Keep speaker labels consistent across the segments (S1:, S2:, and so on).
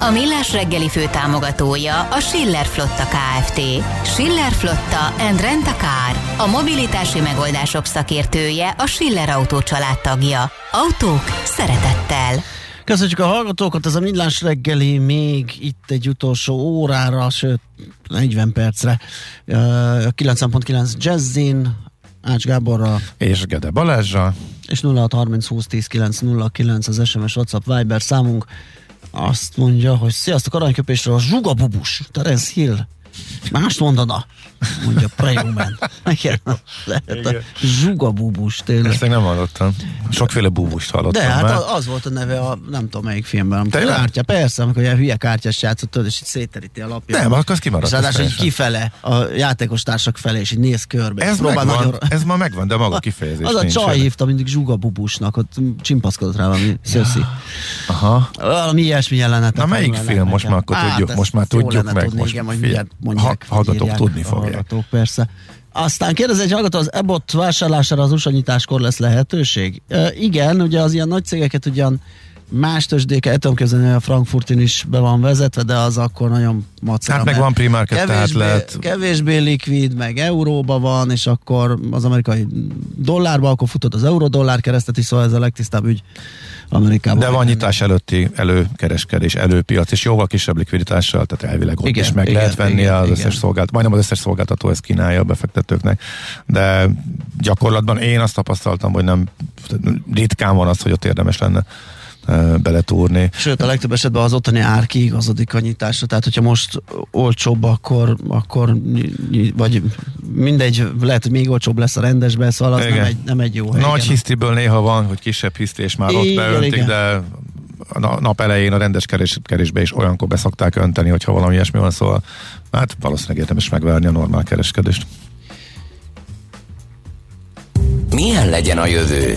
S1: A Millás reggeli fő támogatója a Schiller Flotta KFT. Schiller Flotta and Rent a Car. A mobilitási megoldások szakértője a Schiller Autó tagja. Autók szeretettel.
S2: Köszönjük a hallgatókat, ez a Millás reggeli még itt egy utolsó órára, sőt 40 percre. 9.9 Jazzin, Ács Gáborra.
S3: És Gede Balázsa.
S2: És 0630 20 10 909 az SMS WhatsApp Viber számunk. Azt mondja, hogy sziasztok, aranyköpésről a zsugabubus, Terence Hill. Mást mondana mondja Prejumen. Igen, lehet a zsugabubus tényleg.
S3: Ezt nem hallottam. Sokféle búbust hallottam
S2: De hát
S3: már.
S2: az volt a neve a nem tudom melyik filmben. Amikor kártya, persze, amikor ilyen hülye kártyás játszott, és itt széteríti a lapja.
S3: Nem, akkor az kimaradt.
S2: És ráadásul így kifele, a játékos társak felé, és így néz körbe.
S3: Ez megvan, nagyon... ez ma megvan, de maga kifejezés
S2: Az a csaj hívta mindig zsugabubusnak, ott csimpaszkodott rá valami szöszi.
S3: Aha.
S2: Valami ilyesmi jelenet.
S3: Na melyik film? Most már akkor hát, tudjuk, most már tudjuk meg. Most hallgatók tudni fogják.
S2: Hallgatók, persze. Aztán kérdez egy hallgató, az EBOT vásárlására az USA nyitáskor lesz lehetőség? E, igen, ugye az ilyen nagy cégeket ugyan más tőzsdéke, el tudom képzelni, a Frankfurtin is be van vezetve, de az akkor nagyon macera.
S3: Hát meg van primarket,
S2: kevésbé,
S3: tehát lehet...
S2: Kevésbé likvid, meg euróba van, és akkor az amerikai dollárba, akkor futott az euró-dollár keresztet is, szóval ez a legtisztább ügy Amerikában.
S3: De van nyitás előtti előkereskedés, előpiac, és jóval kisebb likviditással, tehát elvileg ott igen, is meg igen, lehet venni igen, az igen. összes szolgáltató, majdnem az összes szolgáltató ezt kínálja a befektetőknek, de gyakorlatban én azt tapasztaltam, hogy nem ritkán van az, hogy ott érdemes lenne beletúrni.
S2: Sőt, a legtöbb esetben az ottani ár kiigazodik a nyitásra, tehát hogyha most olcsóbb, akkor, akkor vagy mindegy, lehet, hogy még olcsóbb lesz a rendesbe, szóval az nem egy, nem egy jó hely.
S3: Nagy hisztiből néha van, hogy kisebb hiszti, és már igen, ott beöntik, igen. de a nap elején a rendes kerés, kerésbe is olyankor beszokták önteni, hogyha valami ilyesmi van, szóval hát valószínűleg érdemes megvárni a normál kereskedést.
S4: Milyen legyen a jövő?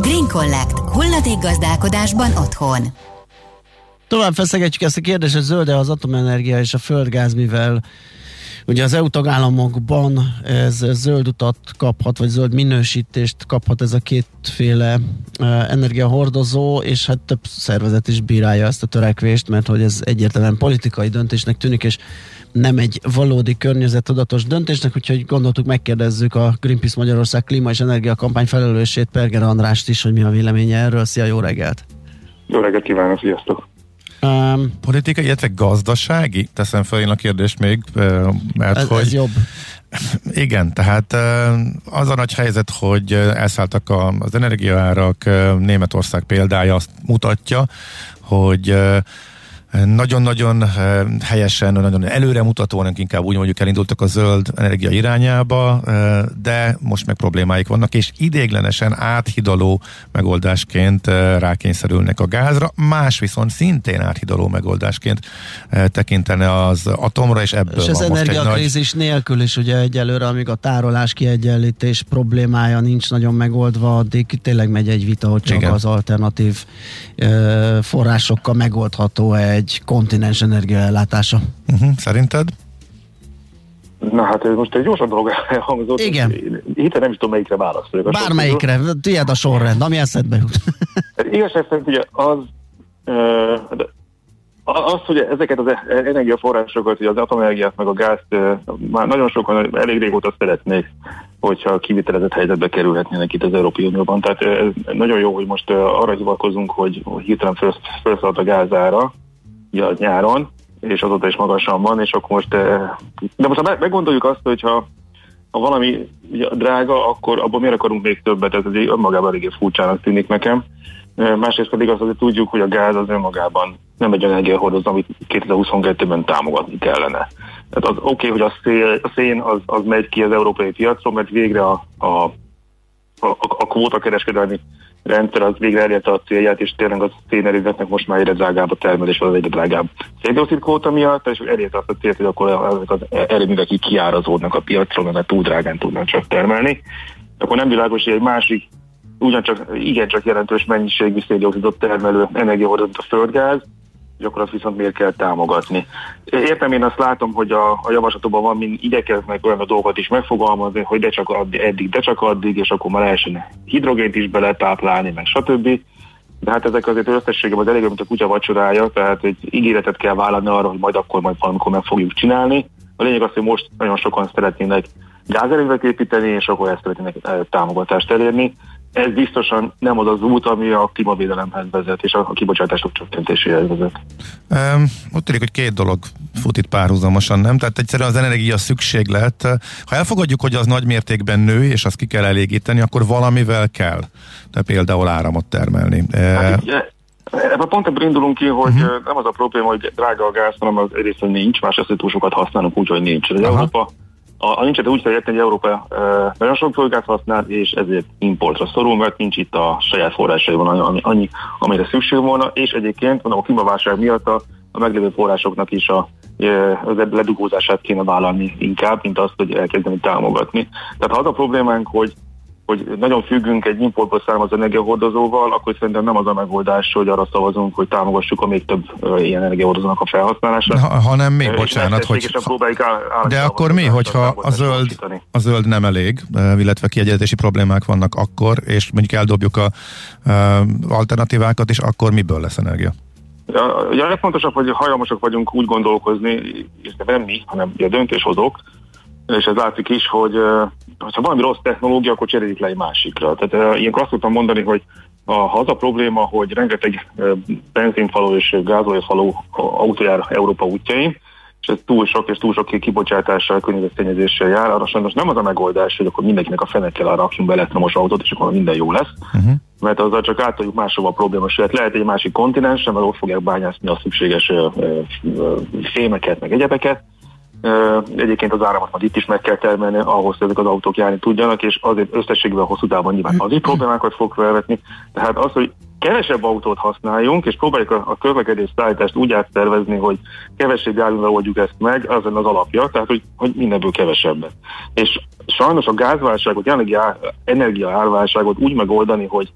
S1: Green Collect. Hulladék gazdálkodásban otthon.
S2: Tovább feszegetjük ezt a kérdést, hogy zöld az atomenergia és a földgáz, mivel Ugye az EU tagállamokban ez zöld utat kaphat, vagy zöld minősítést kaphat ez a kétféle energiahordozó, és hát több szervezet is bírálja ezt a törekvést, mert hogy ez egyértelműen politikai döntésnek tűnik, és nem egy valódi környezettudatos döntésnek, úgyhogy gondoltuk megkérdezzük a Greenpeace Magyarország klíma és energia kampány felelősét, Perger Andrást is, hogy mi a véleménye erről. Szia, jó reggelt!
S5: Jó reggelt kívánok, sziasztok!
S3: Um, Politikai, illetve gazdasági? Teszem fel én a kérdést még, mert
S2: ez,
S3: hogy...
S2: Ez jobb.
S3: Igen, tehát az a nagy helyzet, hogy elszálltak az energiaárak, Németország példája azt mutatja, hogy nagyon-nagyon eh, helyesen, nagyon előremutatóan, inkább úgy mondjuk elindultak a zöld energia irányába, eh, de most meg problémáik vannak, és idéglenesen áthidaló megoldásként eh, rákényszerülnek a gázra, más viszont szintén áthidaló megoldásként tekintene az atomra, és ebből
S2: És
S3: az
S2: energiakrízis nagy... nélkül is ugye egyelőre, amíg a tárolás kiegyenlítés problémája nincs nagyon megoldva, addig tényleg megy egy vita, hogy csak Igen. az alternatív forrásokkal megoldható egy kontinens energiaellátása.
S3: Uh-huh. Szerinted?
S5: Na hát ez most egy gyorsabb dolog elhangzott.
S2: Igen.
S5: Héten nem is tudom melyikre válaszolni.
S2: Bármelyikre, tiéd a sorrend, ami eszedbe jut.
S5: Hát igazság szerint ugye az, de az, hogy ezeket az energiaforrásokat, az atomenergiát meg a gázt már nagyon sokan elég régóta szeretnék, hogyha kivitelezett helyzetbe kerülhetnének itt az Európai Unióban. Tehát ez nagyon jó, hogy most arra hivatkozunk, hogy hirtelen felszállt a gázára, ja, nyáron, és azóta is magasan van, és akkor most, eh, de most ha meggondoljuk azt, hogyha ha valami drága, akkor abban miért akarunk még többet? Ez egy önmagában eléggé furcsának tűnik nekem. Másrészt pedig azt hogy tudjuk, hogy a gáz az önmagában nem egy energiahordozó, amit 2022-ben támogatni kellene. Tehát az oké, okay, hogy a, szél, a szén az, az megy ki az európai piacról, mert végre a, a, a, a kvóta kereskedelmi rendszer az végre elérte a célját, és tényleg a szénerőzetnek most már egyre drágább a termelés, az egyre drágább széndiokszid kvóta miatt, és elérte azt a célt, hogy akkor ezek az erőművek így kiárazódnak a piacról, mert túl drágán tudnak csak termelni. Akkor nem világos, hogy egy másik ugyancsak igencsak jelentős mennyiségű széndiokszidot termelő energiahordozó a földgáz, azt viszont miért kell támogatni. Értem én azt látom, hogy a, a javaslatokban van, mint igyekeznek olyan a dolgokat is megfogalmazni, hogy de csak addig, eddig, de csak addig, és akkor már lehessen hidrogént is beletáplálni, meg stb. De hát ezek azért összességében az elég, mint a kutya vacsorája, tehát egy ígéretet kell vállalni arra, hogy majd akkor majd valamikor meg fogjuk csinálni. A lényeg az, hogy most nagyon sokan szeretnének gázerővet építeni, és akkor ezt szeretnének eh, támogatást elérni ez biztosan nem az az út, ami a klímavédelemhez vezet, és a kibocsátások csökkentéséhez vezet.
S3: Um, ott tűnik, hogy két dolog fut itt párhuzamosan, nem? Tehát egyszerűen az energia szükséglet. Ha elfogadjuk, hogy az nagy mértékben nő, és azt ki kell elégíteni, akkor valamivel kell. Tehát például áramot termelni. Hát,
S5: Ebben pont ebből indulunk ki, hogy uh-huh. nem az a probléma, hogy drága a gáz, hanem az egyrészt, hogy nincs, másrészt, hogy túl sokat használunk, úgyhogy nincs. Az Európa a, a nincs, úgy érteni, hogy Európa e, nagyon sok földgáz használ, és ezért importra szorul, mert nincs itt a saját forrásaiban annyi, annyi, amire szükség volna, és egyébként mondom, a klímaválság miatt a, a meglévő forrásoknak is a, az ledugózását kéne vállalni inkább, mint azt, hogy elkezdeni támogatni. Tehát ha az a problémánk, hogy hogy nagyon függünk egy importból származó energiahordozóval, akkor szerintem nem az a megoldás, hogy arra szavazunk, hogy támogassuk a még több ilyen energiahordozónak a felhasználását.
S3: Ha, hanem mi, bocsánat, hogy... De akkor mi, hogyha a zöld, a zöld nem elég, illetve kiegyenlítési problémák vannak akkor, és mondjuk eldobjuk a uh, alternatívákat, és akkor miből lesz energia?
S5: Ugye a legfontosabb, hogy hajlamosak vagyunk úgy gondolkozni, és nem mi, hanem a döntéshozók, és ez látszik is, hogy ha valami rossz technológia, akkor cseréljük le egy másikra. Tehát ilyenkor azt tudtam mondani, hogy a, ha az a probléma, hogy rengeteg benzinfaló és gázolajfaló autó jár Európa útjain, és ez túl sok és túl sok kibocsátással, környezetszennyezéssel jár, arra sajnos nem az a megoldás, hogy akkor mindenkinek a fenekkel arra rakjunk be elektromos autót, és akkor minden jó lesz, uh-huh. mert azzal csak átadjuk máshova a probléma, sőt lehet egy másik kontinensen, mert ott fogják bányászni a szükséges fémeket, meg egyebeket, Egyébként az áramot majd itt is meg kell termelni ahhoz, hogy ezek az autók járni tudjanak, és azért összességében hosszú távon nyilván az is problémákat fog felvetni. Tehát az, hogy kevesebb autót használjunk, és próbáljuk a, a közlekedés szállítást úgy átszervezni, hogy kevesebb járművel oldjuk ezt meg, az az alapja, tehát hogy, hogy mindenből kevesebbet. És sajnos a gázválságot, jelenlegi energiaárválságot úgy megoldani, hogy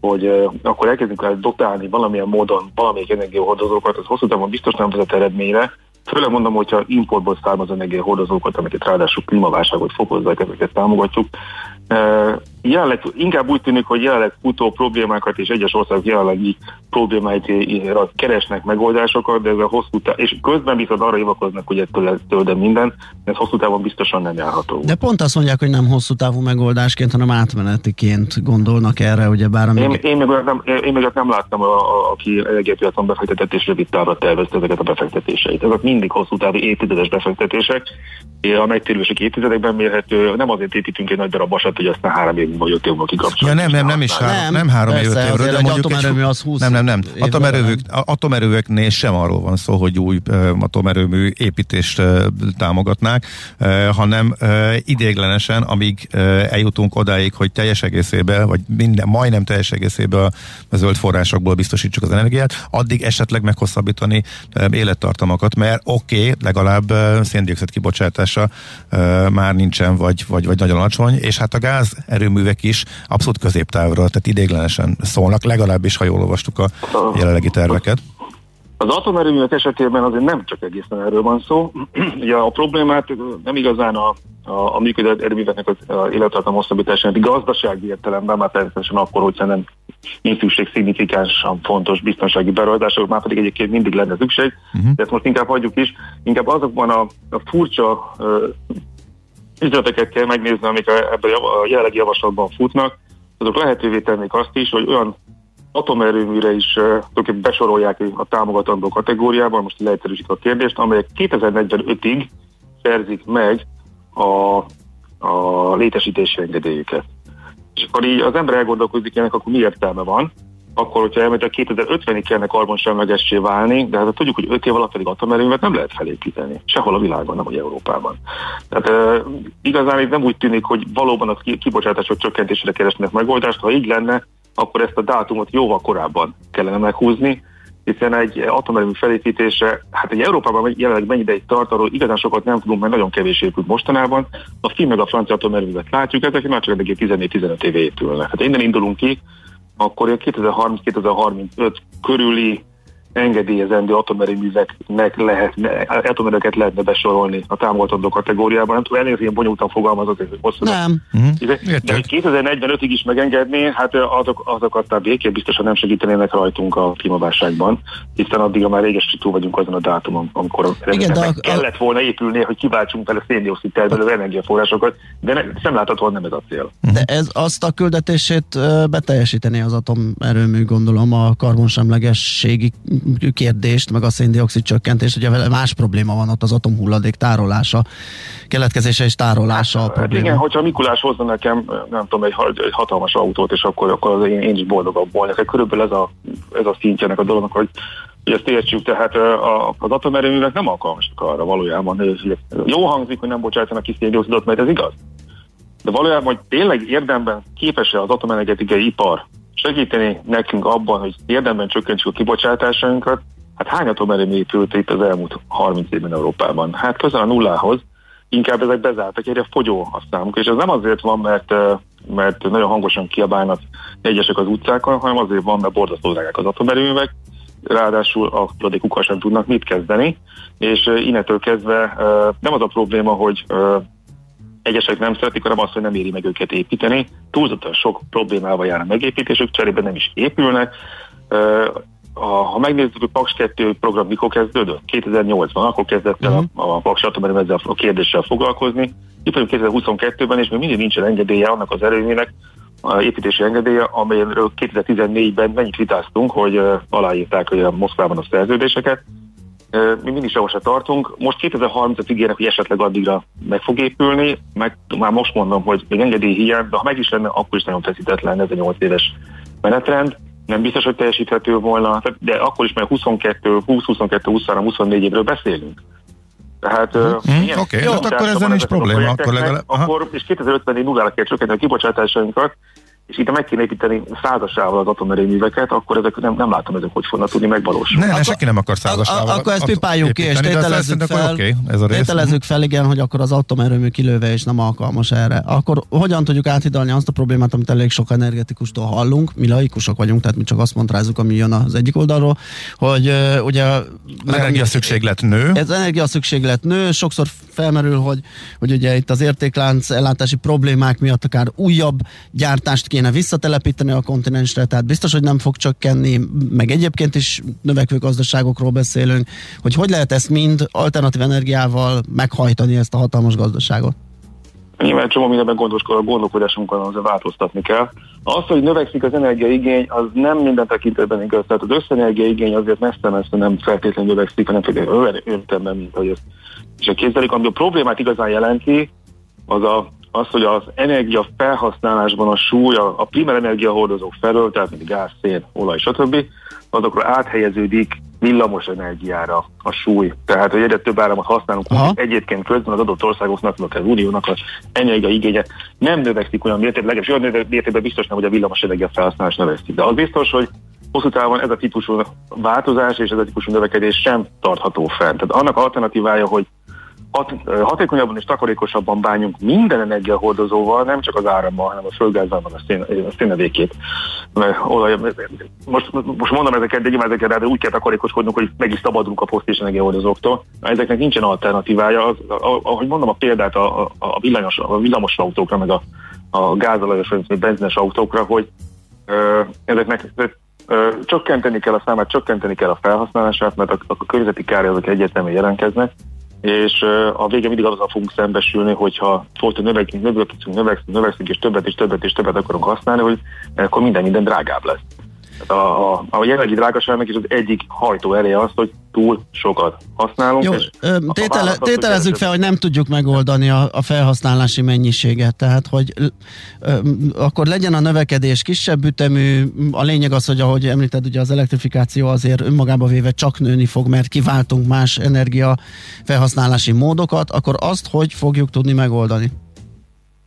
S5: hogy uh, akkor elkezdünk el dotálni valamilyen módon valamelyik energiahordozókat, az hosszú távon biztos nem vezet eredményre, Főleg mondom, hogyha importból származó energiahordozókat, amiket ráadásul klímaválságot fokozzák, ezeket támogatjuk, Jelenleg inkább úgy tűnik, hogy jelenleg futó problémákat és egyes országok jelenlegi problémáit keresnek megoldásokat, de ez a hosszú távon, és közben viszont arra hivakoznak, hogy ettől tőle minden, ez hosszú távon biztosan nem járható.
S2: De pont azt mondják, hogy nem hosszú távú megoldásként, hanem átmenetiként gondolnak erre, ugye bár
S5: amíg... Én, én, meg, nem, én meg nem láttam, a, a, aki energiapiacon befektetett és rövid távra tervezte ezeket a befektetéseit. Ezek mindig hosszú távú évtizedes befektetések, a megtérülések évtizedekben mérhető, nem azért építünk egy nagy darab vasat, hogy aztán három év vagy öt év múlva kikapcsoljuk.
S3: Ja, nem, nem, nem is három, nem, nem három év, öt évről, de mondjuk
S2: atomerőmű az 20
S3: Nem, nem, nem. Atomerővük, atomerőveknél sem arról van szó, hogy új atomerőmű építést támogatnák, hanem idéglenesen, amíg eljutunk odáig, hogy teljes egészében, vagy minden, majdnem teljes egészében a zöld forrásokból biztosítsuk az energiát, addig esetleg meghosszabbítani élettartamokat, mert oké, okay, legalább széndiokszid kibocsátása már nincsen, vagy, vagy, vagy nagyon alacsony, és hát a gáz erőművek is abszolút középtávra, tehát idéglenesen szólnak, legalábbis ha jól olvastuk a jelenlegi terveket.
S5: Az atomerőművek esetében azért nem csak egészen erről van szó. Ugye a problémát nem igazán a, a, a működő erőműveknek az élettartam hosszabbításán, gazdasági értelemben, már természetesen akkor, hogyha nem nincs szükség szignifikánsan fontos biztonsági beruházások, már pedig egyébként mindig lenne szükség, uh-huh. de ezt most inkább hagyjuk is. Inkább azokban a, a furcsa ügyleteket kell megnézni, amik ebben a jelenlegi javaslatban futnak, azok lehetővé tennék azt is, hogy olyan atomerőműre is uh, besorolják a támogatandó kategóriában, most leegyszerűsít a kérdést, amelyek 2045-ig szerzik meg a, a létesítési engedélyüket. És akkor így az ember elgondolkozik ennek, akkor mi értelme van, akkor, hogyha elmegy a 2050-ig kellene karbonsemlegessé válni, de hát tudjuk, hogy 5 év alatt pedig atomerőművet nem lehet felépíteni. Sehol a világon, nem hogy Európában. Tehát e, igazán itt nem úgy tűnik, hogy valóban a kibocsátások csökkentésére keresnek megoldást. Ha így lenne, akkor ezt a dátumot jóval korábban kellene meghúzni, hiszen egy atomerőmű felépítése, hát egy Európában jelenleg mennyi ideig tart, arról igazán sokat nem tudunk, mert nagyon kevés épült mostanában. A finn meg a francia atomerőművet látjuk, ezek már csak 14-15 éve épülnek. Hát innen indulunk ki, akkor 2030-2035 körüli engedélyezendő atomerőműveknek lehet, atomerőket lehetne besorolni a támogatandó kategóriában. Nem tudom, elnézni, én bonyolultan fogalmazott, hogy hosszú.
S2: Nem.
S5: De, de hogy 2045-ig is megengedni, hát azok, azok aztán békén biztosan nem segítenének rajtunk a klímaválságban, hiszen addig már réges túl vagyunk azon a dátumon, amikor Igen, de a, kellett volna épülni, hogy kiváltsunk vele széndiokszid termelő energiaforrásokat, de ne, nem láthatóan nem ez a cél.
S2: De ez azt a küldetését beteljesíteni az atomerőmű, gondolom, a karbonsemlegességi kérdést, meg a széndiokszid csökkentést, ugye vele más probléma van ott az atomhulladék tárolása, keletkezése és tárolása hát, a probléma.
S5: Igen, hogyha Mikulás hozna nekem, nem tudom, egy, egy hatalmas autót, és akkor, akkor az én, én is boldogabb volnék. Körülbelül ez a, ez a szintjenek a dolognak, hogy hogy ezt értsük, tehát az atomerőművek nem alkalmasak arra valójában. Jó hangzik, hogy nem bocsájtanak ki széndiokszidot, mert ez igaz. De valójában, hogy tényleg érdemben képes-e az atomenergetikai ipar segíteni nekünk abban, hogy érdemben csökkentsük a kibocsátásainkat, hát hány atomerőmű épült itt az elmúlt 30 évben Európában? Hát közel a nullához, inkább ezek bezártak, egyre fogyó a számuk, és ez nem azért van, mert, mert nagyon hangosan kiabálnak egyesek az utcákon, hanem azért van, mert borzasztó az atomerőművek, ráadásul a tudikukkal sem tudnak mit kezdeni, és innentől kezdve nem az a probléma, hogy egyesek nem szeretik, hanem azt, hogy nem éri meg őket építeni. Túlzottan sok problémával jár a megépítésük, cserébe nem is épülnek. Ha megnézzük, hogy Paks 2 program mikor kezdődött? 2008-ban, akkor kezdett el a, a Paks atomerőm ezzel a kérdéssel foglalkozni. Itt vagyunk 2022-ben, és még mindig nincsen engedélye annak az erőműnek, a építési engedélye, amelyről 2014-ben mennyit vitáztunk, hogy aláírták hogy a Moszkvában a szerződéseket, mi mindig sehol se tartunk. Most 2030-at ígérnek, hogy esetleg addigra meg fog épülni, meg már most mondom, hogy még engedély hiány, de ha meg is lenne, akkor is nagyon feszített lenne ez a 8 éves menetrend. Nem biztos, hogy teljesíthető volna, de akkor is már 22, 20, 22, 23, 24 évről beszélünk.
S3: Tehát, hmm. Oké, okay, hát akkor ezzel nincs probléma. Akkor, legalább,
S5: akkor és 2050-ig nullára kell csökkenteni a kibocsátásainkat, és itt meg kéne építeni százasával az atomerőműveket, akkor ezek nem, nem látom, ezek hogy fognak tudni megvalósulni.
S3: Ne, ne, senki nem akar százasával.
S2: Akkor ezt pipáljuk ki, és tételezzük fel, okay, ez a tételezzük fel, igen, hogy akkor az atomerőmű kilőve és nem alkalmas erre. Akkor hogyan tudjuk áthidalni azt a problémát, amit elég sok energetikustól hallunk, mi laikusok vagyunk, tehát mi csak azt mondrázzuk, ami jön az egyik oldalról, hogy uh, ugye... Az
S3: energia szükséglet nő.
S2: Ez energia szükséglet nő, sokszor felmerül, hogy, hogy ugye itt az értéklánc ellátási problémák miatt akár újabb gyártást kéne visszatelepíteni a kontinensre, tehát biztos, hogy nem fog csökkenni, meg egyébként is növekvő gazdaságokról beszélünk, hogy hogy lehet ezt mind alternatív energiával meghajtani ezt a hatalmas gazdaságot?
S5: Nyilván csomó mindenben gondolkodásunkon azért változtatni kell. Az, hogy növekszik az energiaigény, az nem minden tekintetben igaz. Tehát az összenergiaigény azért messze-messze nem feltétlenül növekszik, hanem olyan értelemben, mint hogy ezt és a képzelik, ami a problémát igazán jelenti, az a, az, hogy az energia felhasználásban a súly, a, a primer energiahordozók felől, tehát mint gáz, szén, olaj, stb., azokra áthelyeződik villamos energiára a súly. Tehát, hogy egyre több áramot használunk, Aha. egyébként közben az adott országoknak, az uniónak az igénye nem növekszik olyan mértékben, legalábbis olyan mértékben biztos nem, hogy a villamos energia felhasználás növekszik. De az biztos, hogy hosszú távon ez a típusú változás és ez a típusú növekedés sem tartható fent. Tehát annak alternatívája, hogy hat, hatékonyabban és takarékosabban bánjunk minden energiahordozóval, nem csak az árammal, hanem a földgázzal, meg a, szén, a szénevékét. Olaj, most, most mondom ezeket, de nyilván ezeket, de úgy kell takarékoskodnunk, hogy meg is szabadulunk a posztis energiahordozóktól. Ezeknek nincsen alternatívája. Az, ahogy mondom a példát a, a, villanyos, a villamos autókra, meg a, a gázolajos vagy benzines autókra, hogy ezeknek csökkenteni kell a számát, csökkenteni kell a felhasználását, mert a, a környezeti kárai azok egyértelműen jelentkeznek, és a vége mindig azzal fogunk szembesülni, hogyha folyton növekszünk, növekszünk, növekszünk, növekszünk, és többet és többet és többet akarunk használni, hogy akkor minden minden drágább lesz. A, a, a jelenlegi drágaságnak is az egyik hajtó ereje az, hogy túl sokat használunk.
S2: Jó,
S5: és
S2: tétele, a tételezzük fel, hogy nem tudjuk megoldani a, a felhasználási mennyiséget, tehát hogy ö, akkor legyen a növekedés kisebb ütemű, a lényeg az, hogy ahogy említed, ugye az elektrifikáció azért önmagába véve csak nőni fog, mert kiváltunk más energia felhasználási módokat, akkor azt hogy fogjuk tudni megoldani?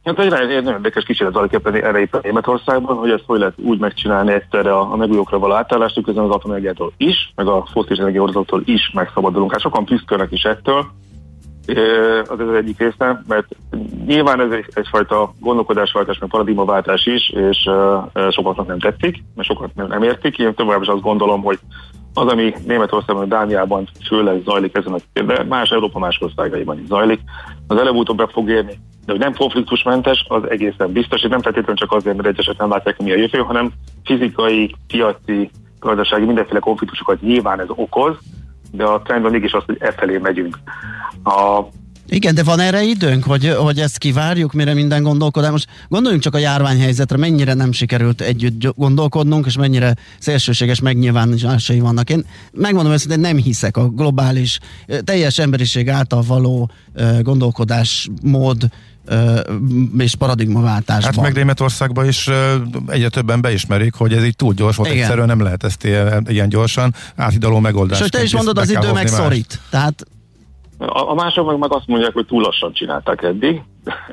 S5: Hát egy, nagyon érdekes kísérlet zajlik erre itt Németországban, hogy ezt hogy lehet úgy megcsinálni egyszerre a, a megújókra való átállást, közben az atomenergiától is, meg a foszilis energiahordozóktól is megszabadulunk. Hát sokan tüszkölnek is ettől, az az egyik része, mert nyilván ez egy, egyfajta gondolkodásváltás, meg paradigmaváltás is, és uh, sokaknak nem tetszik, mert sokat nem, nem értik. Én tovább is azt gondolom, hogy az, ami Németországban, Dániában főleg zajlik ezen a de más Európa más országaiban is zajlik, az előbb-utóbb fog érni de hogy nem konfliktusmentes, az egészen biztos, és nem feltétlenül csak azért, mert egyesek nem látják, mi a jövő, hanem fizikai, piaci, gazdasági, mindenféle konfliktusokat nyilván ez okoz, de a trend mégis az, hogy e felé megyünk. A,
S2: igen, de van erre időnk, hogy, hogy ezt kivárjuk, mire minden gondolkodás. Most gondoljunk csak a járványhelyzetre, mennyire nem sikerült együtt gondolkodnunk, és mennyire szélsőséges megnyilvánulásai vannak. Én megmondom őszintén, nem hiszek a globális, teljes emberiség által való gondolkodásmód és paradigmaváltásban.
S3: Hát meg Németországban is egyre többen beismerik, hogy ez így túl gyors volt, Igen. egyszerűen nem lehet ezt ilyen, ilyen gyorsan áthidaló megoldás.
S2: És te is mondod, az idő meg szorít. Tehát
S5: a, a mások meg, meg azt mondják, hogy túl lassan csinálták eddig.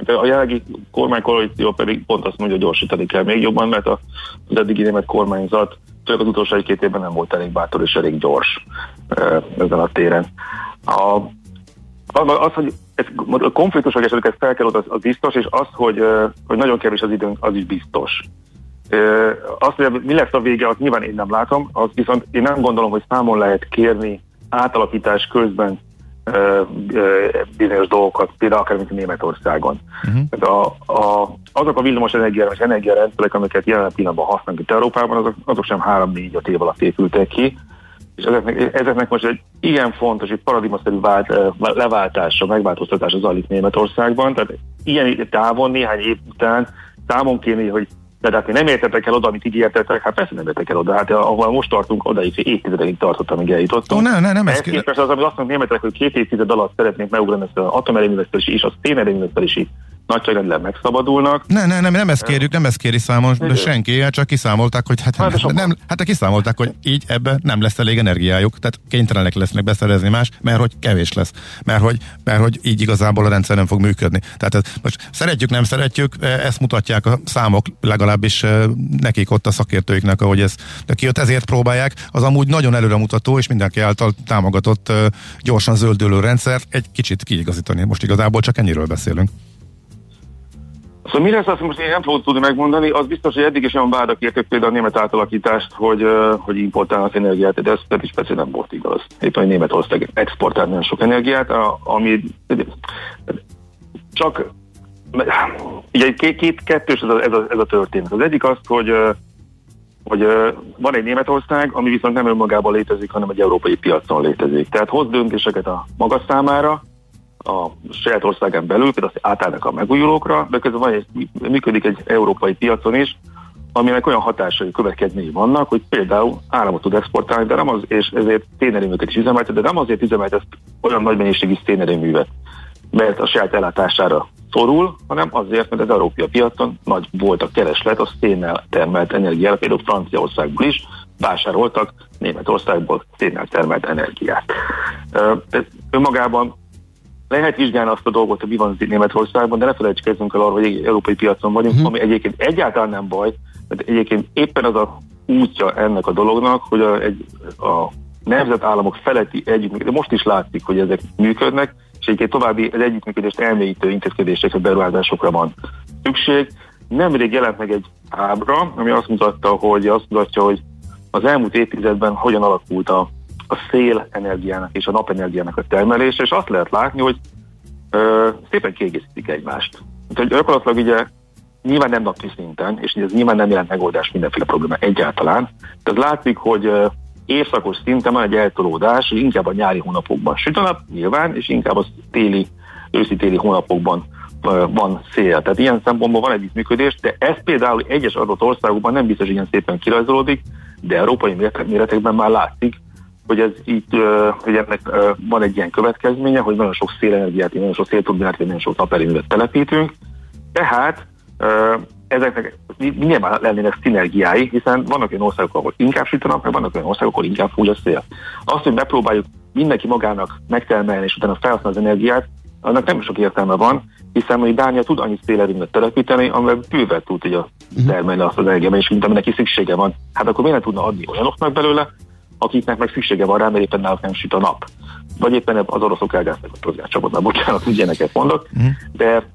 S5: De a jelenlegi kormánykoalíció pedig pont azt mondja, hogy gyorsítani kell még jobban, mert a, az eddigi német kormányzat főleg az utolsó egy-két évben nem volt elég bátor és elég gyors ezen a téren. A, az, hogy ez, a konfliktusok esetleg fel kell az, az biztos, és az, hogy, hogy nagyon kevés az időnk, az is biztos. Azt, hogy mi lesz a vége, azt nyilván én nem látom, az viszont én nem gondolom, hogy számon lehet kérni átalakítás közben bizonyos dolgokat, például akár mint Németországon. Uh-huh. A, a, azok a villamos energia, és energiarendszerek, amiket jelen pillanatban használunk itt Európában, azok, azok sem 3-4-5 év alatt épültek ki, és ezeknek, ezeknek most egy ilyen fontos, egy paradigmaszerű vált, leváltása, megváltoztatása zajlik Németországban, tehát ilyen távon néhány év után számon kéne, hogy de hát nem értetek el oda, amit ígértetek, hát persze nem értek el oda. Hát ahol most tartunk, odaig évtizedekig tartott, amíg eljutottunk.
S3: Oh, ne, ne, nem ez
S5: képest az, amit azt mondom németek, hogy két évtized alatt szeretnénk megugrani ezt az atomerőművesztelési és a szénerőművesztelési nagyságrendileg megszabadulnak.
S3: Ne, ne, nem, nem ezt kérjük, nem ezt kéri számon, de senki, hát csak kiszámolták, hogy hát, hát, nem, nem, hát kiszámolták, hogy így ebbe nem lesz elég energiájuk, tehát kénytelenek lesznek beszerezni más, mert hogy kevés lesz, mert hogy, mert hogy így igazából a rendszer nem fog működni. Tehát ez, most szeretjük, nem szeretjük, e, ezt mutatják a számok, legalábbis e, nekik ott a szakértőiknek, ahogy ez de kijött, ezért próbálják, az amúgy nagyon előremutató és mindenki által támogatott e, gyorsan zöldülő rendszer egy kicsit kiigazítani. Most igazából csak ennyiről beszélünk.
S5: Szóval mi lesz, azt most én nem fogok tudni megmondani, az biztos, hogy eddig is olyan vádak értek például a német átalakítást, hogy, hogy importálnak energiát, de ez pedig persze nem volt igaz. Éppen, Németország exportál nagyon sok energiát, ami csak ugye két, két kettős ez a, ez, a, ez a történet. Az egyik az, hogy hogy van egy Németország, ami viszont nem önmagában létezik, hanem egy európai piacon létezik. Tehát hoz döntéseket a maga számára, a saját országán belül, például átállnak a megújulókra, de közben van egy, működik egy európai piacon is, aminek olyan hatásai, következményei vannak, hogy például államot tud exportálni, de nem az, és ezért szénerőművet is üzemeltet, de nem azért üzemeltet olyan nagy mennyiségű szénerőművet, mert a saját ellátására szorul, hanem azért, mert az európai piacon nagy volt a kereslet a szénnel termelt energiára, például Franciaországból is vásároltak Németországból szénnel termelt energiát. Ez önmagában lehet vizsgálni azt a dolgot, hogy mi van Németországban, de ne felejtsük el arra, hogy egy európai piacon vagyunk, uh-huh. ami egyébként egyáltalán nem baj, mert egyébként éppen az a útja ennek a dolognak, hogy a, egy, a nemzetállamok feletti együttműködés, most is látszik, hogy ezek működnek, és egyébként további az együttműködést elmélyítő intézkedésekre, beruházásokra van szükség. Nemrég jelent meg egy ábra, ami azt mutatta, hogy azt mutatja, hogy az elmúlt évtizedben hogyan alakult a a szél energiának és a napenergiának a termelése, és azt lehet látni, hogy ö, szépen kiegészítik egymást. Tehát gyakorlatilag ugye nyilván nem napi szinten, és ez nyilván nem jelent megoldás mindenféle probléma egyáltalán, de látszik, hogy ö, évszakos szinten van egy eltolódás, inkább a nyári hónapokban süt a nap, nyilván, és inkább a téli, őszi-téli hónapokban van szél. Tehát ilyen szempontból van együttműködés, de ez például egyes adott országokban nem biztos, hogy ilyen szépen kirajzolódik, de európai méretekben már látszik, hogy ez itt, hogy ennek van egy ilyen következménye, hogy nagyon sok szélenergiát, nagyon sok szélturbinát, nagyon sok naperőművet telepítünk, tehát ezeknek nyilván lennének szinergiái, hiszen vannak olyan országok, ahol inkább sütanak, meg vannak olyan országok, ahol inkább fúj a szél. Azt, hogy megpróbáljuk mindenki magának megtermelni, és utána felhasználni az energiát, annak nem sok értelme van, hiszen mondjuk Dánia tud annyi szélerőművet telepíteni, amivel bőven tud ugye mhm. termelni azt az és mint aminek szüksége van. Hát akkor miért tudna adni olyanoknak belőle, akiknek meg szüksége van rá, mert éppen náluk nem süt a nap. Vagy éppen az oroszok elgáznak a tozgáscsapatnál, bocsánat, ilyeneket mondok, uh-huh. de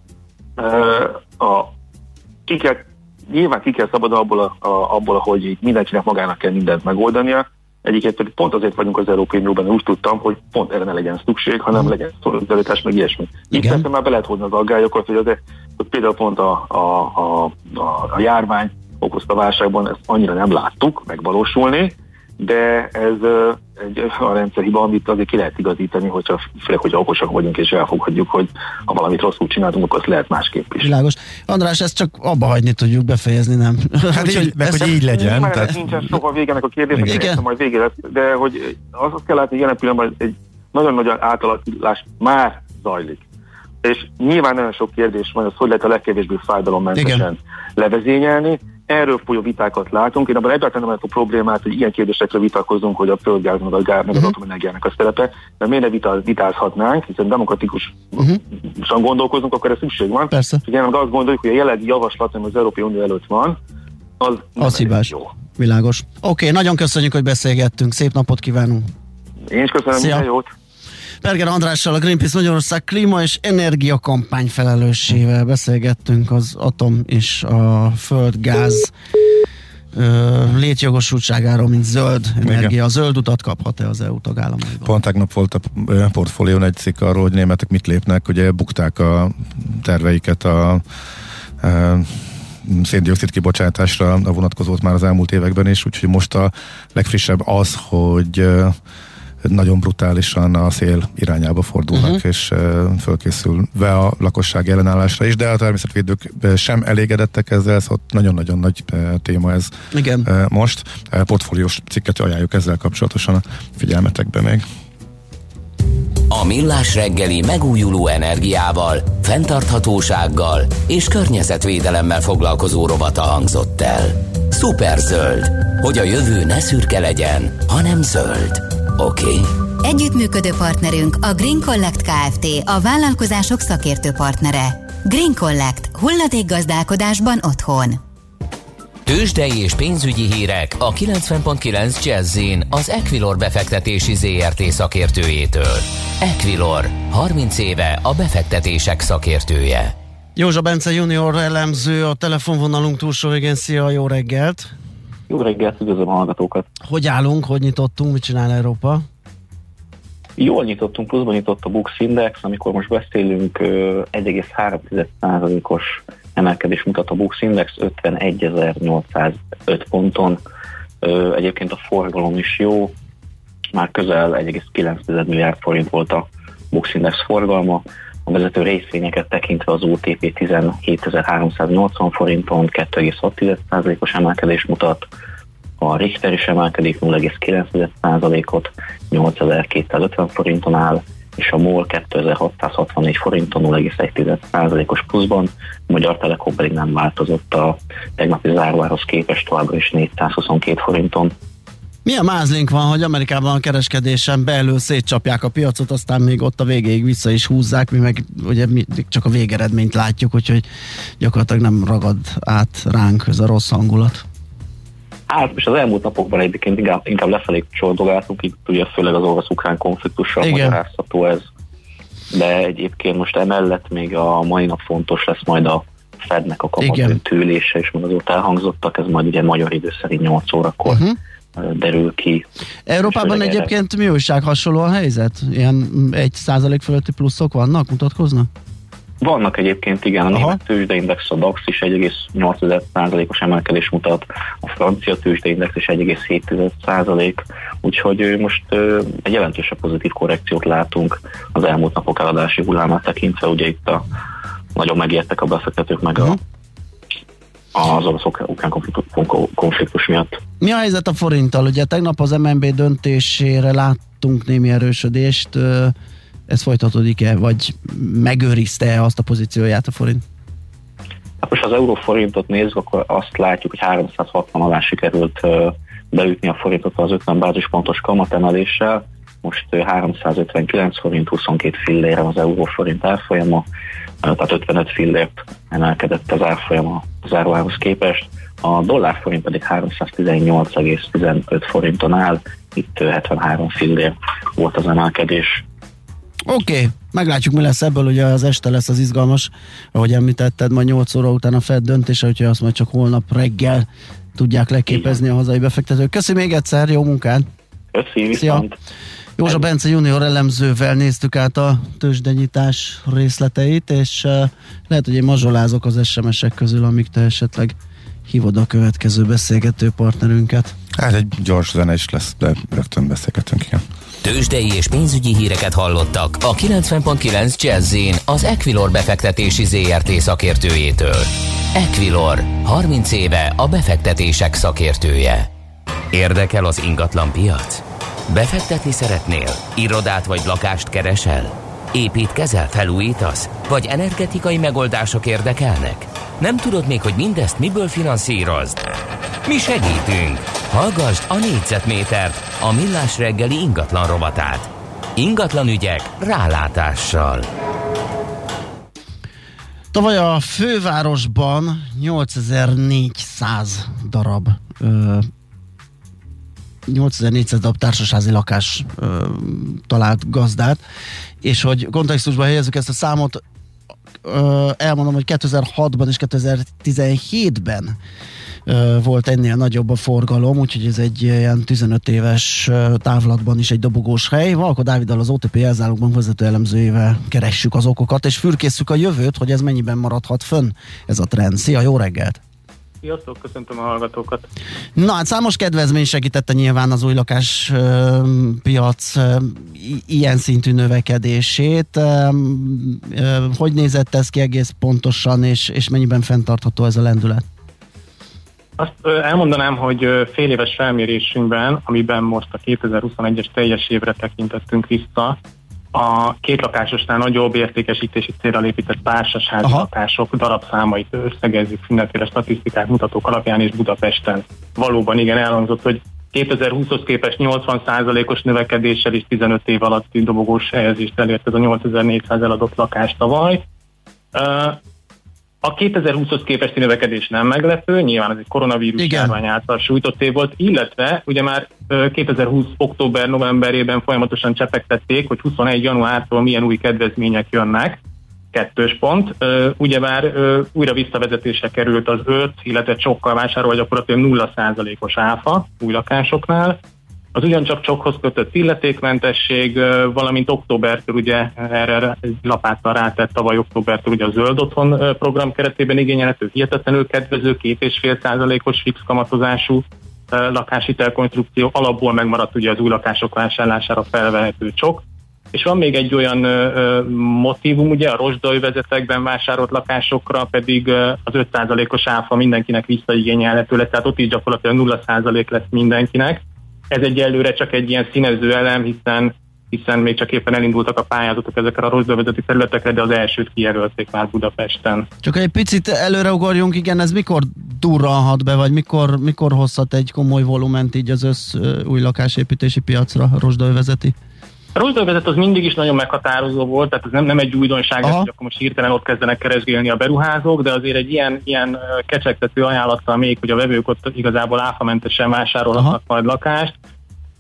S5: uh, a, ki kell, nyilván ki kell szabad abból, a, a, abból, hogy mindenkinek magának kell mindent megoldania, Egyébként pont azért vagyunk az Európai Unióban, úgy tudtam, hogy pont erre ne legyen szükség, hanem uh-huh. legyen szolidaritás, meg ilyesmi. Itt persze már be lehet hozni az aggályokat, hogy, az, hogy például pont a, a, a, a, a járvány okozta válságban ezt annyira nem láttuk megvalósulni, de ez egy olyan rendszerhiba, amit azért ki lehet igazítani, hogyha, főleg, hogyha okosak vagyunk és elfogadjuk, hogy ha valamit rosszul csináltunk, akkor azt lehet másképp is.
S2: Világos. András, ezt csak abba hagyni tudjuk befejezni, nem?
S3: Hát így, meg, hogy így legyen.
S5: Már tehát... nincsen soha végenek a kérdésnek, Igen. majd vége lesz, de hogy azt kell látni, hogy jelen pillanatban egy nagyon nagy átalakulás már zajlik. És nyilván nagyon sok kérdés van, az hogy lehet a legkevésbé fájdalommentesen levezényelni, erről folyó vitákat látunk. Én abban egyáltalán nem látok problémát, hogy ilyen kérdésekről vitatkozunk, hogy a földgáz meg a gáz meg az uh-huh. atomenergiának a szerepe, mert miért ne vita, vitázhatnánk, hiszen demokratikusan uh-huh. gondolkozunk, akkor ez szükség van.
S2: Persze.
S5: Ugye azt gondoljuk, hogy a jelenlegi javaslat, ami az Európai Unió előtt van, az,
S2: az hibás. Jó. Világos. Oké, okay, nagyon köszönjük, hogy beszélgettünk. Szép napot kívánunk.
S5: Én is köszönöm, Szia. minden jót.
S2: Perger Andrással, a Greenpeace Magyarország klíma és energiakampány felelőssével beszélgettünk az atom és a földgáz létjogosultságáról, mint zöld energia. Igen. A zöld utat kaphat-e az EU tagállamaiban?
S3: Pont tegnap volt a portfólión egy cikk arról, hogy németek mit lépnek, ugye bukták a terveiket a, a széndiokszid kibocsátásra a vonatkozót már az elmúlt években is, úgyhogy most a legfrissebb az, hogy nagyon brutálisan a szél irányába fordulnak, uh-huh. és fölkészülve a lakosság ellenállásra is, de a természetvédők sem elégedettek ezzel, szóval nagyon-nagyon nagy téma ez
S2: Igen.
S3: Most. Portfóliós cikket ajánljuk ezzel kapcsolatosan a figyelmetekbe még.
S4: A Millás reggeli megújuló energiával, fenntarthatósággal és környezetvédelemmel foglalkozó rovata hangzott el. Szuperzöld, hogy a jövő ne szürke legyen, hanem zöld. Oké. Okay.
S1: Együttműködő partnerünk a Green Collect Kft. a vállalkozások szakértő partnere. Green Collect. gazdálkodásban otthon.
S4: Tőzsdei és pénzügyi hírek a 90.9 jazz az Equilor befektetési ZRT szakértőjétől. Equilor, 30 éve a befektetések szakértője.
S2: Józsa Bence junior elemző a telefonvonalunk túlsó végén. Szia, jó reggelt!
S6: Jó reggelt, üdvözlöm a hallgatókat!
S2: Hogy állunk, hogy nyitottunk, mit csinál Európa?
S6: Jól nyitottunk, pluszban nyitott a Bux Index, amikor most beszélünk 1,3%-os emelkedés mutat a Bux Index 51.805 ponton. Egyébként a forgalom is jó, már közel 1,9 milliárd forint volt a Bux Index forgalma, a vezető részvényeket tekintve az OTP 17.380 forinton 2,6%-os emelkedés mutat, a Richter is emelkedik 0,9%-ot, 8250 forinton áll, és a MOL 2664 forinton 0,1%-os pluszban, a Magyar Telekom pedig nem változott a tegnapi záróárhoz képest továbbra is 422 forinton.
S2: Milyen mázlink van, hogy Amerikában a kereskedésen belül szétcsapják a piacot, aztán még ott a végéig vissza is húzzák, mi meg ugye mi csak a végeredményt látjuk, úgyhogy gyakorlatilag nem ragad át ránk ez a rossz hangulat.
S6: Hát és az elmúlt napokban egyébként inkább, inkább lefelé csordogáltunk, itt ugye főleg az orosz-ukrán konfliktussal magyarázható ez. De egyébként most emellett még a mai nap fontos lesz majd a Fednek a kamatő tűlése, és meg azóta elhangzottak, ez majd ugye magyar idő szerint 8 órakor uh-huh derül ki.
S2: Európában egyébként mi újság hasonló a helyzet? Ilyen egy százalék fölötti pluszok vannak, mutatkoznak?
S6: Vannak egyébként, igen, a német tőzsdeindex, a DAX is 1,8%-os emelkedés mutat, a francia tőzsdeindex is 1,7%, úgyhogy most egy jelentősebb pozitív korrekciót látunk az elmúlt napok eladási hullámát tekintve, ugye itt a nagyon megértek a befektetők meg a, uh-huh. Az orosz-ukrán konfliktus miatt.
S2: Mi a helyzet a forinttal? Ugye tegnap az MNB döntésére láttunk némi erősödést, ez folytatódik-e, vagy megőrizte azt a pozícióját a forint?
S6: Hát most az euróforintot nézzük, akkor azt látjuk, hogy 360 alá sikerült beütni a forintot az 50 bázispontos kamatemeléssel, most 359 forint 22 fillére az euróforint árfolyama, tehát 55 fillért emelkedett az árfolyama az áruához képest, a dollárforint pedig 318,15 forinton áll, itt 73 fillér volt az emelkedés.
S2: Oké, okay. meglátjuk mi lesz ebből, ugye az este lesz az izgalmas, ahogy említetted, majd 8 óra után a Fed döntése, úgyhogy azt majd csak holnap reggel tudják leképezni a hazai befektetők. Köszi még egyszer, jó munkát!
S6: Köszi, viszont!
S2: Józsa Bence junior elemzővel néztük át a tőzsdenyítás részleteit, és uh, lehet, hogy én mazsolázok az SMS-ek közül, amik te esetleg hívod a következő beszélgető partnerünket.
S3: Hát egy gyors zene is lesz, de rögtön beszélgetünk, igen.
S4: Tőzsdei és pénzügyi híreket hallottak a 90.9 jazz az Equilor befektetési ZRT szakértőjétől. Equilor, 30 éve a befektetések szakértője. Érdekel az ingatlan piac? Befektetni szeretnél? Irodát vagy lakást keresel? Építkezel, felújítasz? Vagy energetikai megoldások érdekelnek? Nem tudod még, hogy mindezt miből finanszírozd? Mi segítünk! Hallgassd a négyzetmétert, a millás reggeli ingatlan rovatát. Ingatlan ügyek rálátással.
S2: Tavaly a fővárosban 8400 darab 8400 darab társasházi lakás ö, talált gazdát, és hogy kontextusban helyezzük ezt a számot, ö, elmondom, hogy 2006-ban és 2017-ben volt ennél nagyobb a forgalom, úgyhogy ez egy ilyen 15 éves távlatban is egy dobogós hely. Valko Dáviddal az OTP elzárókban vezető elemzőjével keressük az okokat, és fürkészük a jövőt, hogy ez mennyiben maradhat fönn ez a trend. Szia, jó reggelt!
S7: Sziasztok, köszöntöm a hallgatókat.
S2: Na hát számos kedvezmény segítette nyilván az új lakás ö, piac ö, ilyen szintű növekedését. Ö, ö, hogy nézett ez ki egész pontosan, és, és mennyiben fenntartható ez a lendület?
S7: Azt elmondanám, hogy fél éves felmérésünkben, amiben most a 2021-es teljes évre tekintettünk vissza, a két lakásosnál nagyobb értékesítési célra épített társasházi Aha. lakások darabszámait összegezzük mindenféle statisztikák, mutatók alapján és Budapesten. Valóban igen elhangzott, hogy 2020-hoz képest 80%-os növekedéssel és 15 év alatt dobogós helyezést elért ez a 8400 eladott lakás tavaly. A 2020-hoz képesti növekedés nem meglepő, nyilván ez egy koronavírus Igen. járvány által sújtott év volt, illetve ugye már 2020 október-novemberében folyamatosan csepegtették, hogy 21 januártól milyen új kedvezmények jönnek, kettős pont. Ugyebár újra visszavezetése került az 5, illetve csokkal vásárol gyakorlatilag 0%-os áfa új lakásoknál, az ugyancsak csokhoz kötött illetékmentesség, valamint októbertől ugye erre lapáttal rátett tavaly októbertől ugye a Zöld Otthon program keretében igényelhető hihetetlenül kedvező két és fél százalékos fix kamatozású lakáshitelkonstrukció alapból megmaradt ugye az új lakások vásárlására felvehető csok, és van még egy olyan ö, motivum, ugye a rozsdővezetekben vásárolt lakásokra pedig ö, az 5%-os áfa mindenkinek visszaigényelhető lesz, tehát ott is gyakorlatilag 0% lesz mindenkinek. Ez egyelőre csak egy ilyen színező elem, hiszen hiszen még csak éppen elindultak a pályázatok ezekre a rossz területekre, de az elsőt kijelölték már Budapesten.
S2: Csak egy picit előre ugorjunk, igen, ez mikor durranhat be, vagy mikor, mikor hozhat egy komoly volument így az össz új lakásépítési piacra a rozsdővezeti?
S7: A rozsdővezet az mindig is nagyon meghatározó volt, tehát ez nem, nem egy újdonság, hogy akkor most hirtelen ott kezdenek keresgélni a beruházók, de azért egy ilyen, ilyen kecsegtető ajánlattal még, hogy a vevők ott igazából áfamentesen vásárolhatnak Aha. majd lakást.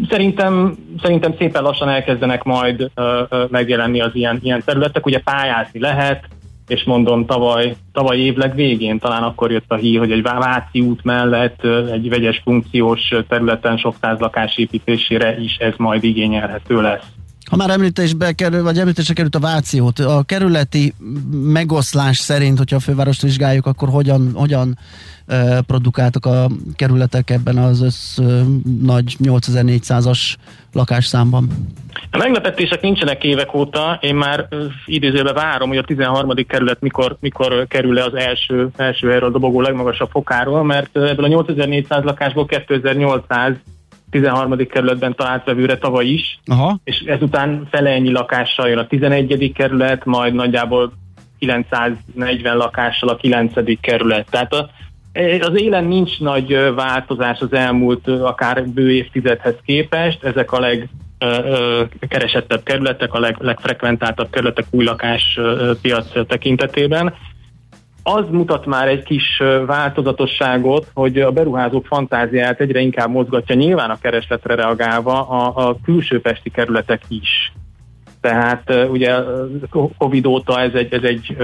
S7: Szerintem, szerintem szépen lassan elkezdenek majd uh, uh, megjelenni az ilyen, ilyen területek. Ugye pályázni lehet, és mondom, tavaly, tavaly évleg végén talán akkor jött a hír, hogy egy Váci út mellett egy vegyes funkciós területen sok száz lakás építésére is ez majd igényelhető lesz.
S2: Ha már említésbe kerül, vagy említésre került a Vációt, a kerületi megoszlás szerint, hogyha a fővárost vizsgáljuk, akkor hogyan, hogyan uh, produkáltak a kerületek ebben az össz uh, nagy 8400-as lakásszámban?
S7: A meglepetések nincsenek évek óta, én már idézőben várom, hogy a 13. kerület mikor, mikor kerül le az első, első erről a dobogó legmagasabb fokáról, mert ebből a 8400 lakásból 2800 13. kerületben talált vevőre tavaly is, Aha. és ezután fele ennyi lakással jön a 11. kerület, majd nagyjából 940 lakással a 9. kerület. Tehát a, az élen nincs nagy változás az elmúlt akár bő évtizedhez képest, ezek a leg keresettebb kerületek, a leg, legfrekventáltabb kerületek új lakás piac tekintetében az mutat már egy kis változatosságot, hogy a beruházók fantáziát egyre inkább mozgatja nyilván a keresletre reagálva a, a külső kerületek is. Tehát ugye Covid óta ez egy, ez egy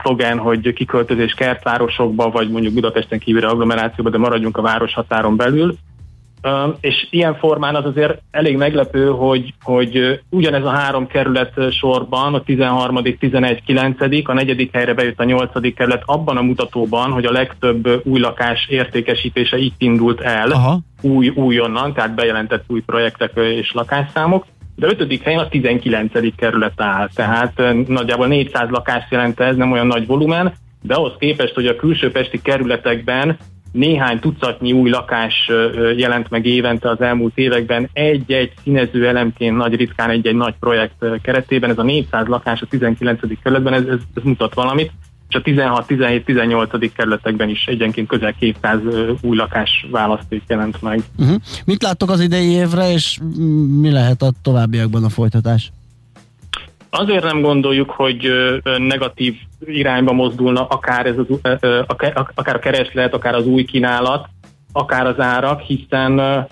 S7: szlogen, hogy kiköltözés kertvárosokba, vagy mondjuk Budapesten kívüli agglomerációba, de maradjunk a város határon belül és ilyen formán az azért elég meglepő, hogy, hogy ugyanez a három kerület sorban, a 13., 11., 9., a negyedik helyre bejött a 8. kerület abban a mutatóban, hogy a legtöbb új lakás értékesítése itt indult el, Aha. új, újonnan, tehát bejelentett új projektek és lakásszámok, de ötödik helyen a 19. kerület áll, tehát nagyjából 400 lakást jelent ez, nem olyan nagy volumen, de ahhoz képest, hogy a külső pesti kerületekben néhány tucatnyi új lakás jelent meg évente az elmúlt években, egy-egy színező elemként nagy ritkán egy-egy nagy projekt keretében, ez a 400 lakás a 19. kerületben, ez, ez, ez mutat valamit, és a 16, 17, 18. kerületekben is egyenként közel 200 új lakás választék jelent meg.
S2: Uh-huh. Mit láttok az idei évre, és mi lehet a továbbiakban a folytatás?
S7: Azért nem gondoljuk, hogy negatív irányba mozdulna akár, ez az, akár a kereslet, akár az új kínálat, akár az árak, hiszen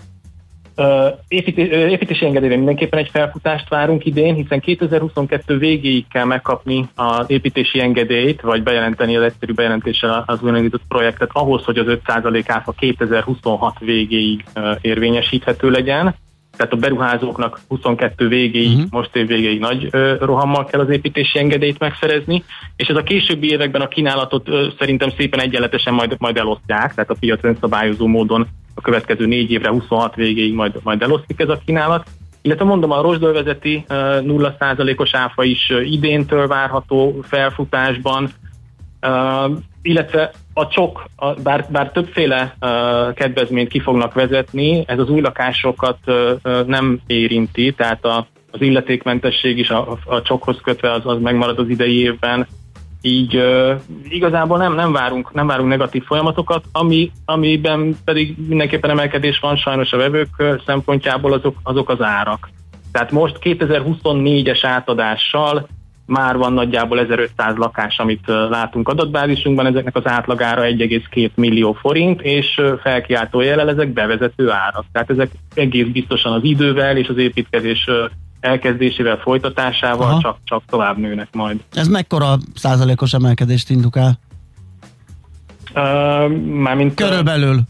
S7: építési engedélyre mindenképpen egy felfutást várunk idén, hiszen 2022 végéig kell megkapni az építési engedélyt, vagy bejelenteni az egyszerű bejelentéssel az újraindított projektet ahhoz, hogy az 5% áfa 2026 végéig érvényesíthető legyen tehát a beruházóknak 22 végéig, uh-huh. most év végéig nagy ö, rohammal kell az építési engedélyt megszerezni, és ez a későbbi években a kínálatot ö, szerintem szépen egyenletesen majd, majd elosztják, tehát a piac önszabályozó módon a következő négy évre 26 végéig majd, majd elosztik ez a kínálat. Illetve mondom, a rozsdolvezeti 0%-os áfa is idéntől várható felfutásban, Illetve a csok, a, bár, bár többféle uh, kedvezményt ki fognak vezetni, ez az új lakásokat uh, nem érinti, tehát a, az illetékmentesség is a, a csokhoz kötve az, az megmarad az idei évben, így uh, igazából nem, nem, várunk, nem várunk negatív folyamatokat, ami, amiben pedig mindenképpen emelkedés van sajnos a vevők szempontjából azok, azok az árak. Tehát most 2024-es átadással már van nagyjából 1500 lakás, amit látunk adatbázisunkban, ezeknek az átlagára 1,2 millió forint, és felkiáltó jelel ezek bevezető árak. Tehát ezek egész biztosan az idővel és az építkezés elkezdésével, folytatásával csak, csak tovább nőnek majd.
S2: Ez mekkora százalékos emelkedést indukál?
S7: Uh, mármint,
S2: Körülbelül.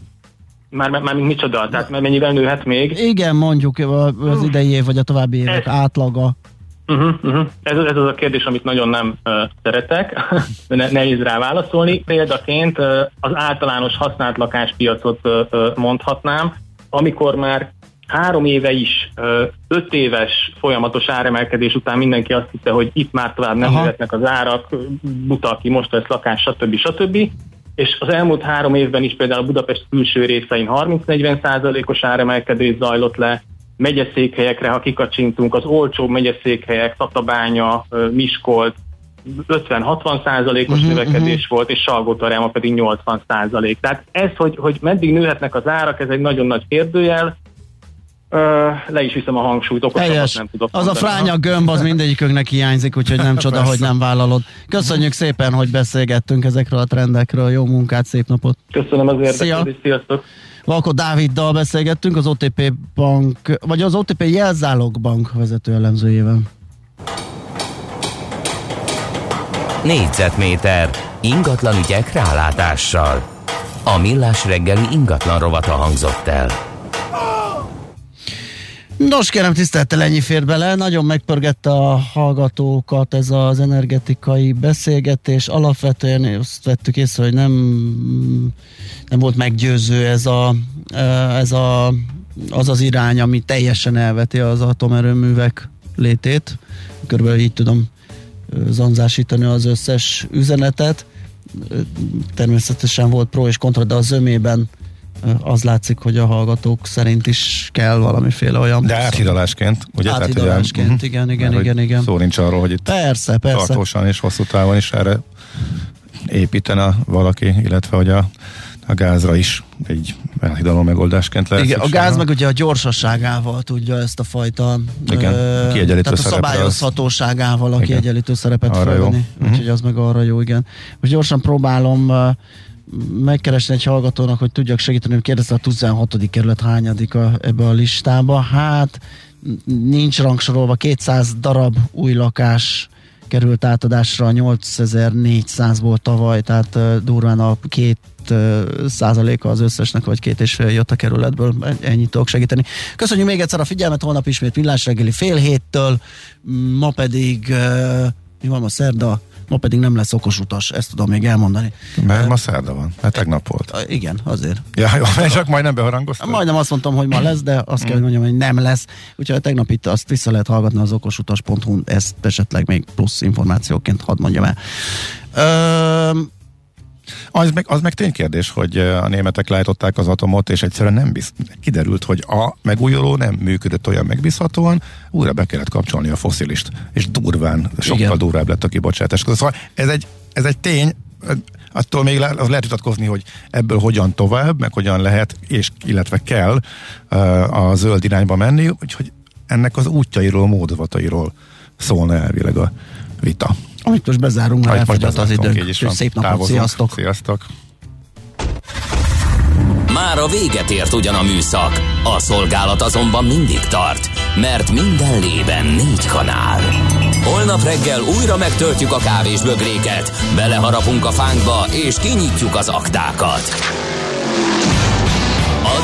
S7: Már, már, már micsoda? Tehát mennyivel nőhet még?
S2: Igen, mondjuk az idei év vagy a további évek ez, átlaga.
S7: Uh-huh, uh-huh. Ez, ez az a kérdés, amit nagyon nem uh, szeretek, ne, nehéz rá válaszolni. Példaként uh, az általános használt lakáspiacot uh, mondhatnám, amikor már három éve is, uh, öt éves folyamatos áremelkedés után mindenki azt hitte, hogy itt már tovább nem jöhetnek az árak, buta, aki most vesz lakás, stb. stb. És az elmúlt három évben is például a Budapest külső részein 30-40 százalékos áremelkedés zajlott le, megyeszékhelyekre, ha kikacsintunk, az olcsó megyeszékhelyek, Tatabánya, Miskolt, 50-60 százalékos uh-huh, növekedés uh-huh. volt, és salgó pedig 80 százalék. Tehát ez, hogy, hogy meddig nőhetnek az árak, ez egy nagyon nagy kérdőjel. le is viszem a hangsúlyt,
S2: Helyes. nem tudok Az mondani. a fránya gömb, az mindegyikünknek hiányzik, úgyhogy nem csoda, hogy nem vállalod. Köszönjük szépen, hogy beszélgettünk ezekről a trendekről. Jó munkát, szép napot!
S7: Köszönöm az érdeklődést, sziasztok!
S2: Valko Dáviddal beszélgettünk, az OTP bank, vagy az OTP jelzálog bank vezető elemzőjével.
S4: Négyzetméter ingatlan ügyek rálátással. A millás reggeli ingatlan rovata hangzott el.
S2: Nos, kérem, tisztelettel ennyi fér bele. Nagyon megpörgette a hallgatókat ez az energetikai beszélgetés. Alapvetően azt vettük észre, hogy nem, nem volt meggyőző ez a, ez a, az az irány, ami teljesen elveti az atomerőművek létét. Körülbelül így tudom zanzásítani az összes üzenetet. Természetesen volt pro és kontra, de a zömében az látszik, hogy a hallgatók szerint is kell valamiféle olyan...
S3: De áthidalásként, ugye?
S2: Áthidalásként, Tehát, igen, igen, mert, igen, igen.
S3: Szó nincs arról, hogy itt
S2: persze, persze.
S3: tartósan és hosszú távon is erre építene valaki, illetve hogy a, a gázra is egy elhidaló megoldásként lehet.
S2: Igen, a gáz meg ugye a gyorsasságával tudja ezt a fajta
S3: Igen, ö, tehát
S2: a szabályozhatóságával a kiegyenlítő szerepet arra felvenni. Jó. Úgyhogy uh-huh. az meg arra jó, igen. Most gyorsan próbálom megkeresni egy hallgatónak, hogy tudjak segíteni, hogy kérdezte a 16. kerület hányadik a, ebbe a listába. Hát nincs rangsorolva, 200 darab új lakás került átadásra 8400 volt tavaly, tehát uh, durván a két százaléka az összesnek, vagy két és fél jött a kerületből, ennyit tudok segíteni. Köszönjük még egyszer a figyelmet, holnap ismét villás reggeli fél héttől, ma pedig mi van a szerda? Ma pedig nem lesz okos utas, ezt tudom még elmondani.
S3: Mert ma szerda van, mert tegnap volt.
S2: Igen, azért.
S3: Ja, jó, csak majdnem beharangoztam.
S2: Majdnem azt mondtam, hogy ma lesz, de azt kell, hogy mondjam, hogy nem lesz. Úgyhogy tegnap itt azt vissza lehet hallgatni az okosutas.hu, ezt esetleg még plusz információként hadd mondjam el. Ö,
S3: az meg, az meg ténykérdés, hogy a németek leállították az atomot, és egyszerűen nem biz, kiderült, hogy a megújuló nem működött olyan megbízhatóan, újra be kellett kapcsolni a foszilist, és durván, sokkal Igen. durvább lett a kibocsátás. Szóval ez egy, ez egy tény, attól még le, az lehet vitatkozni, hogy ebből hogyan tovább, meg hogyan lehet, és illetve kell a zöld irányba menni, úgyhogy ennek az útjairól, módozatairól szólna elvileg a vita.
S2: Amit most bezárunk, mert elfogyott az időnk. Szép napot, sziasztok!
S3: Sziasztok!
S4: Már a véget ért ugyan a műszak, a szolgálat azonban mindig tart, mert minden lében négy kanál. Holnap reggel újra megtöltjük a kávés bögréket, beleharapunk a fánkba és kinyitjuk az aktákat.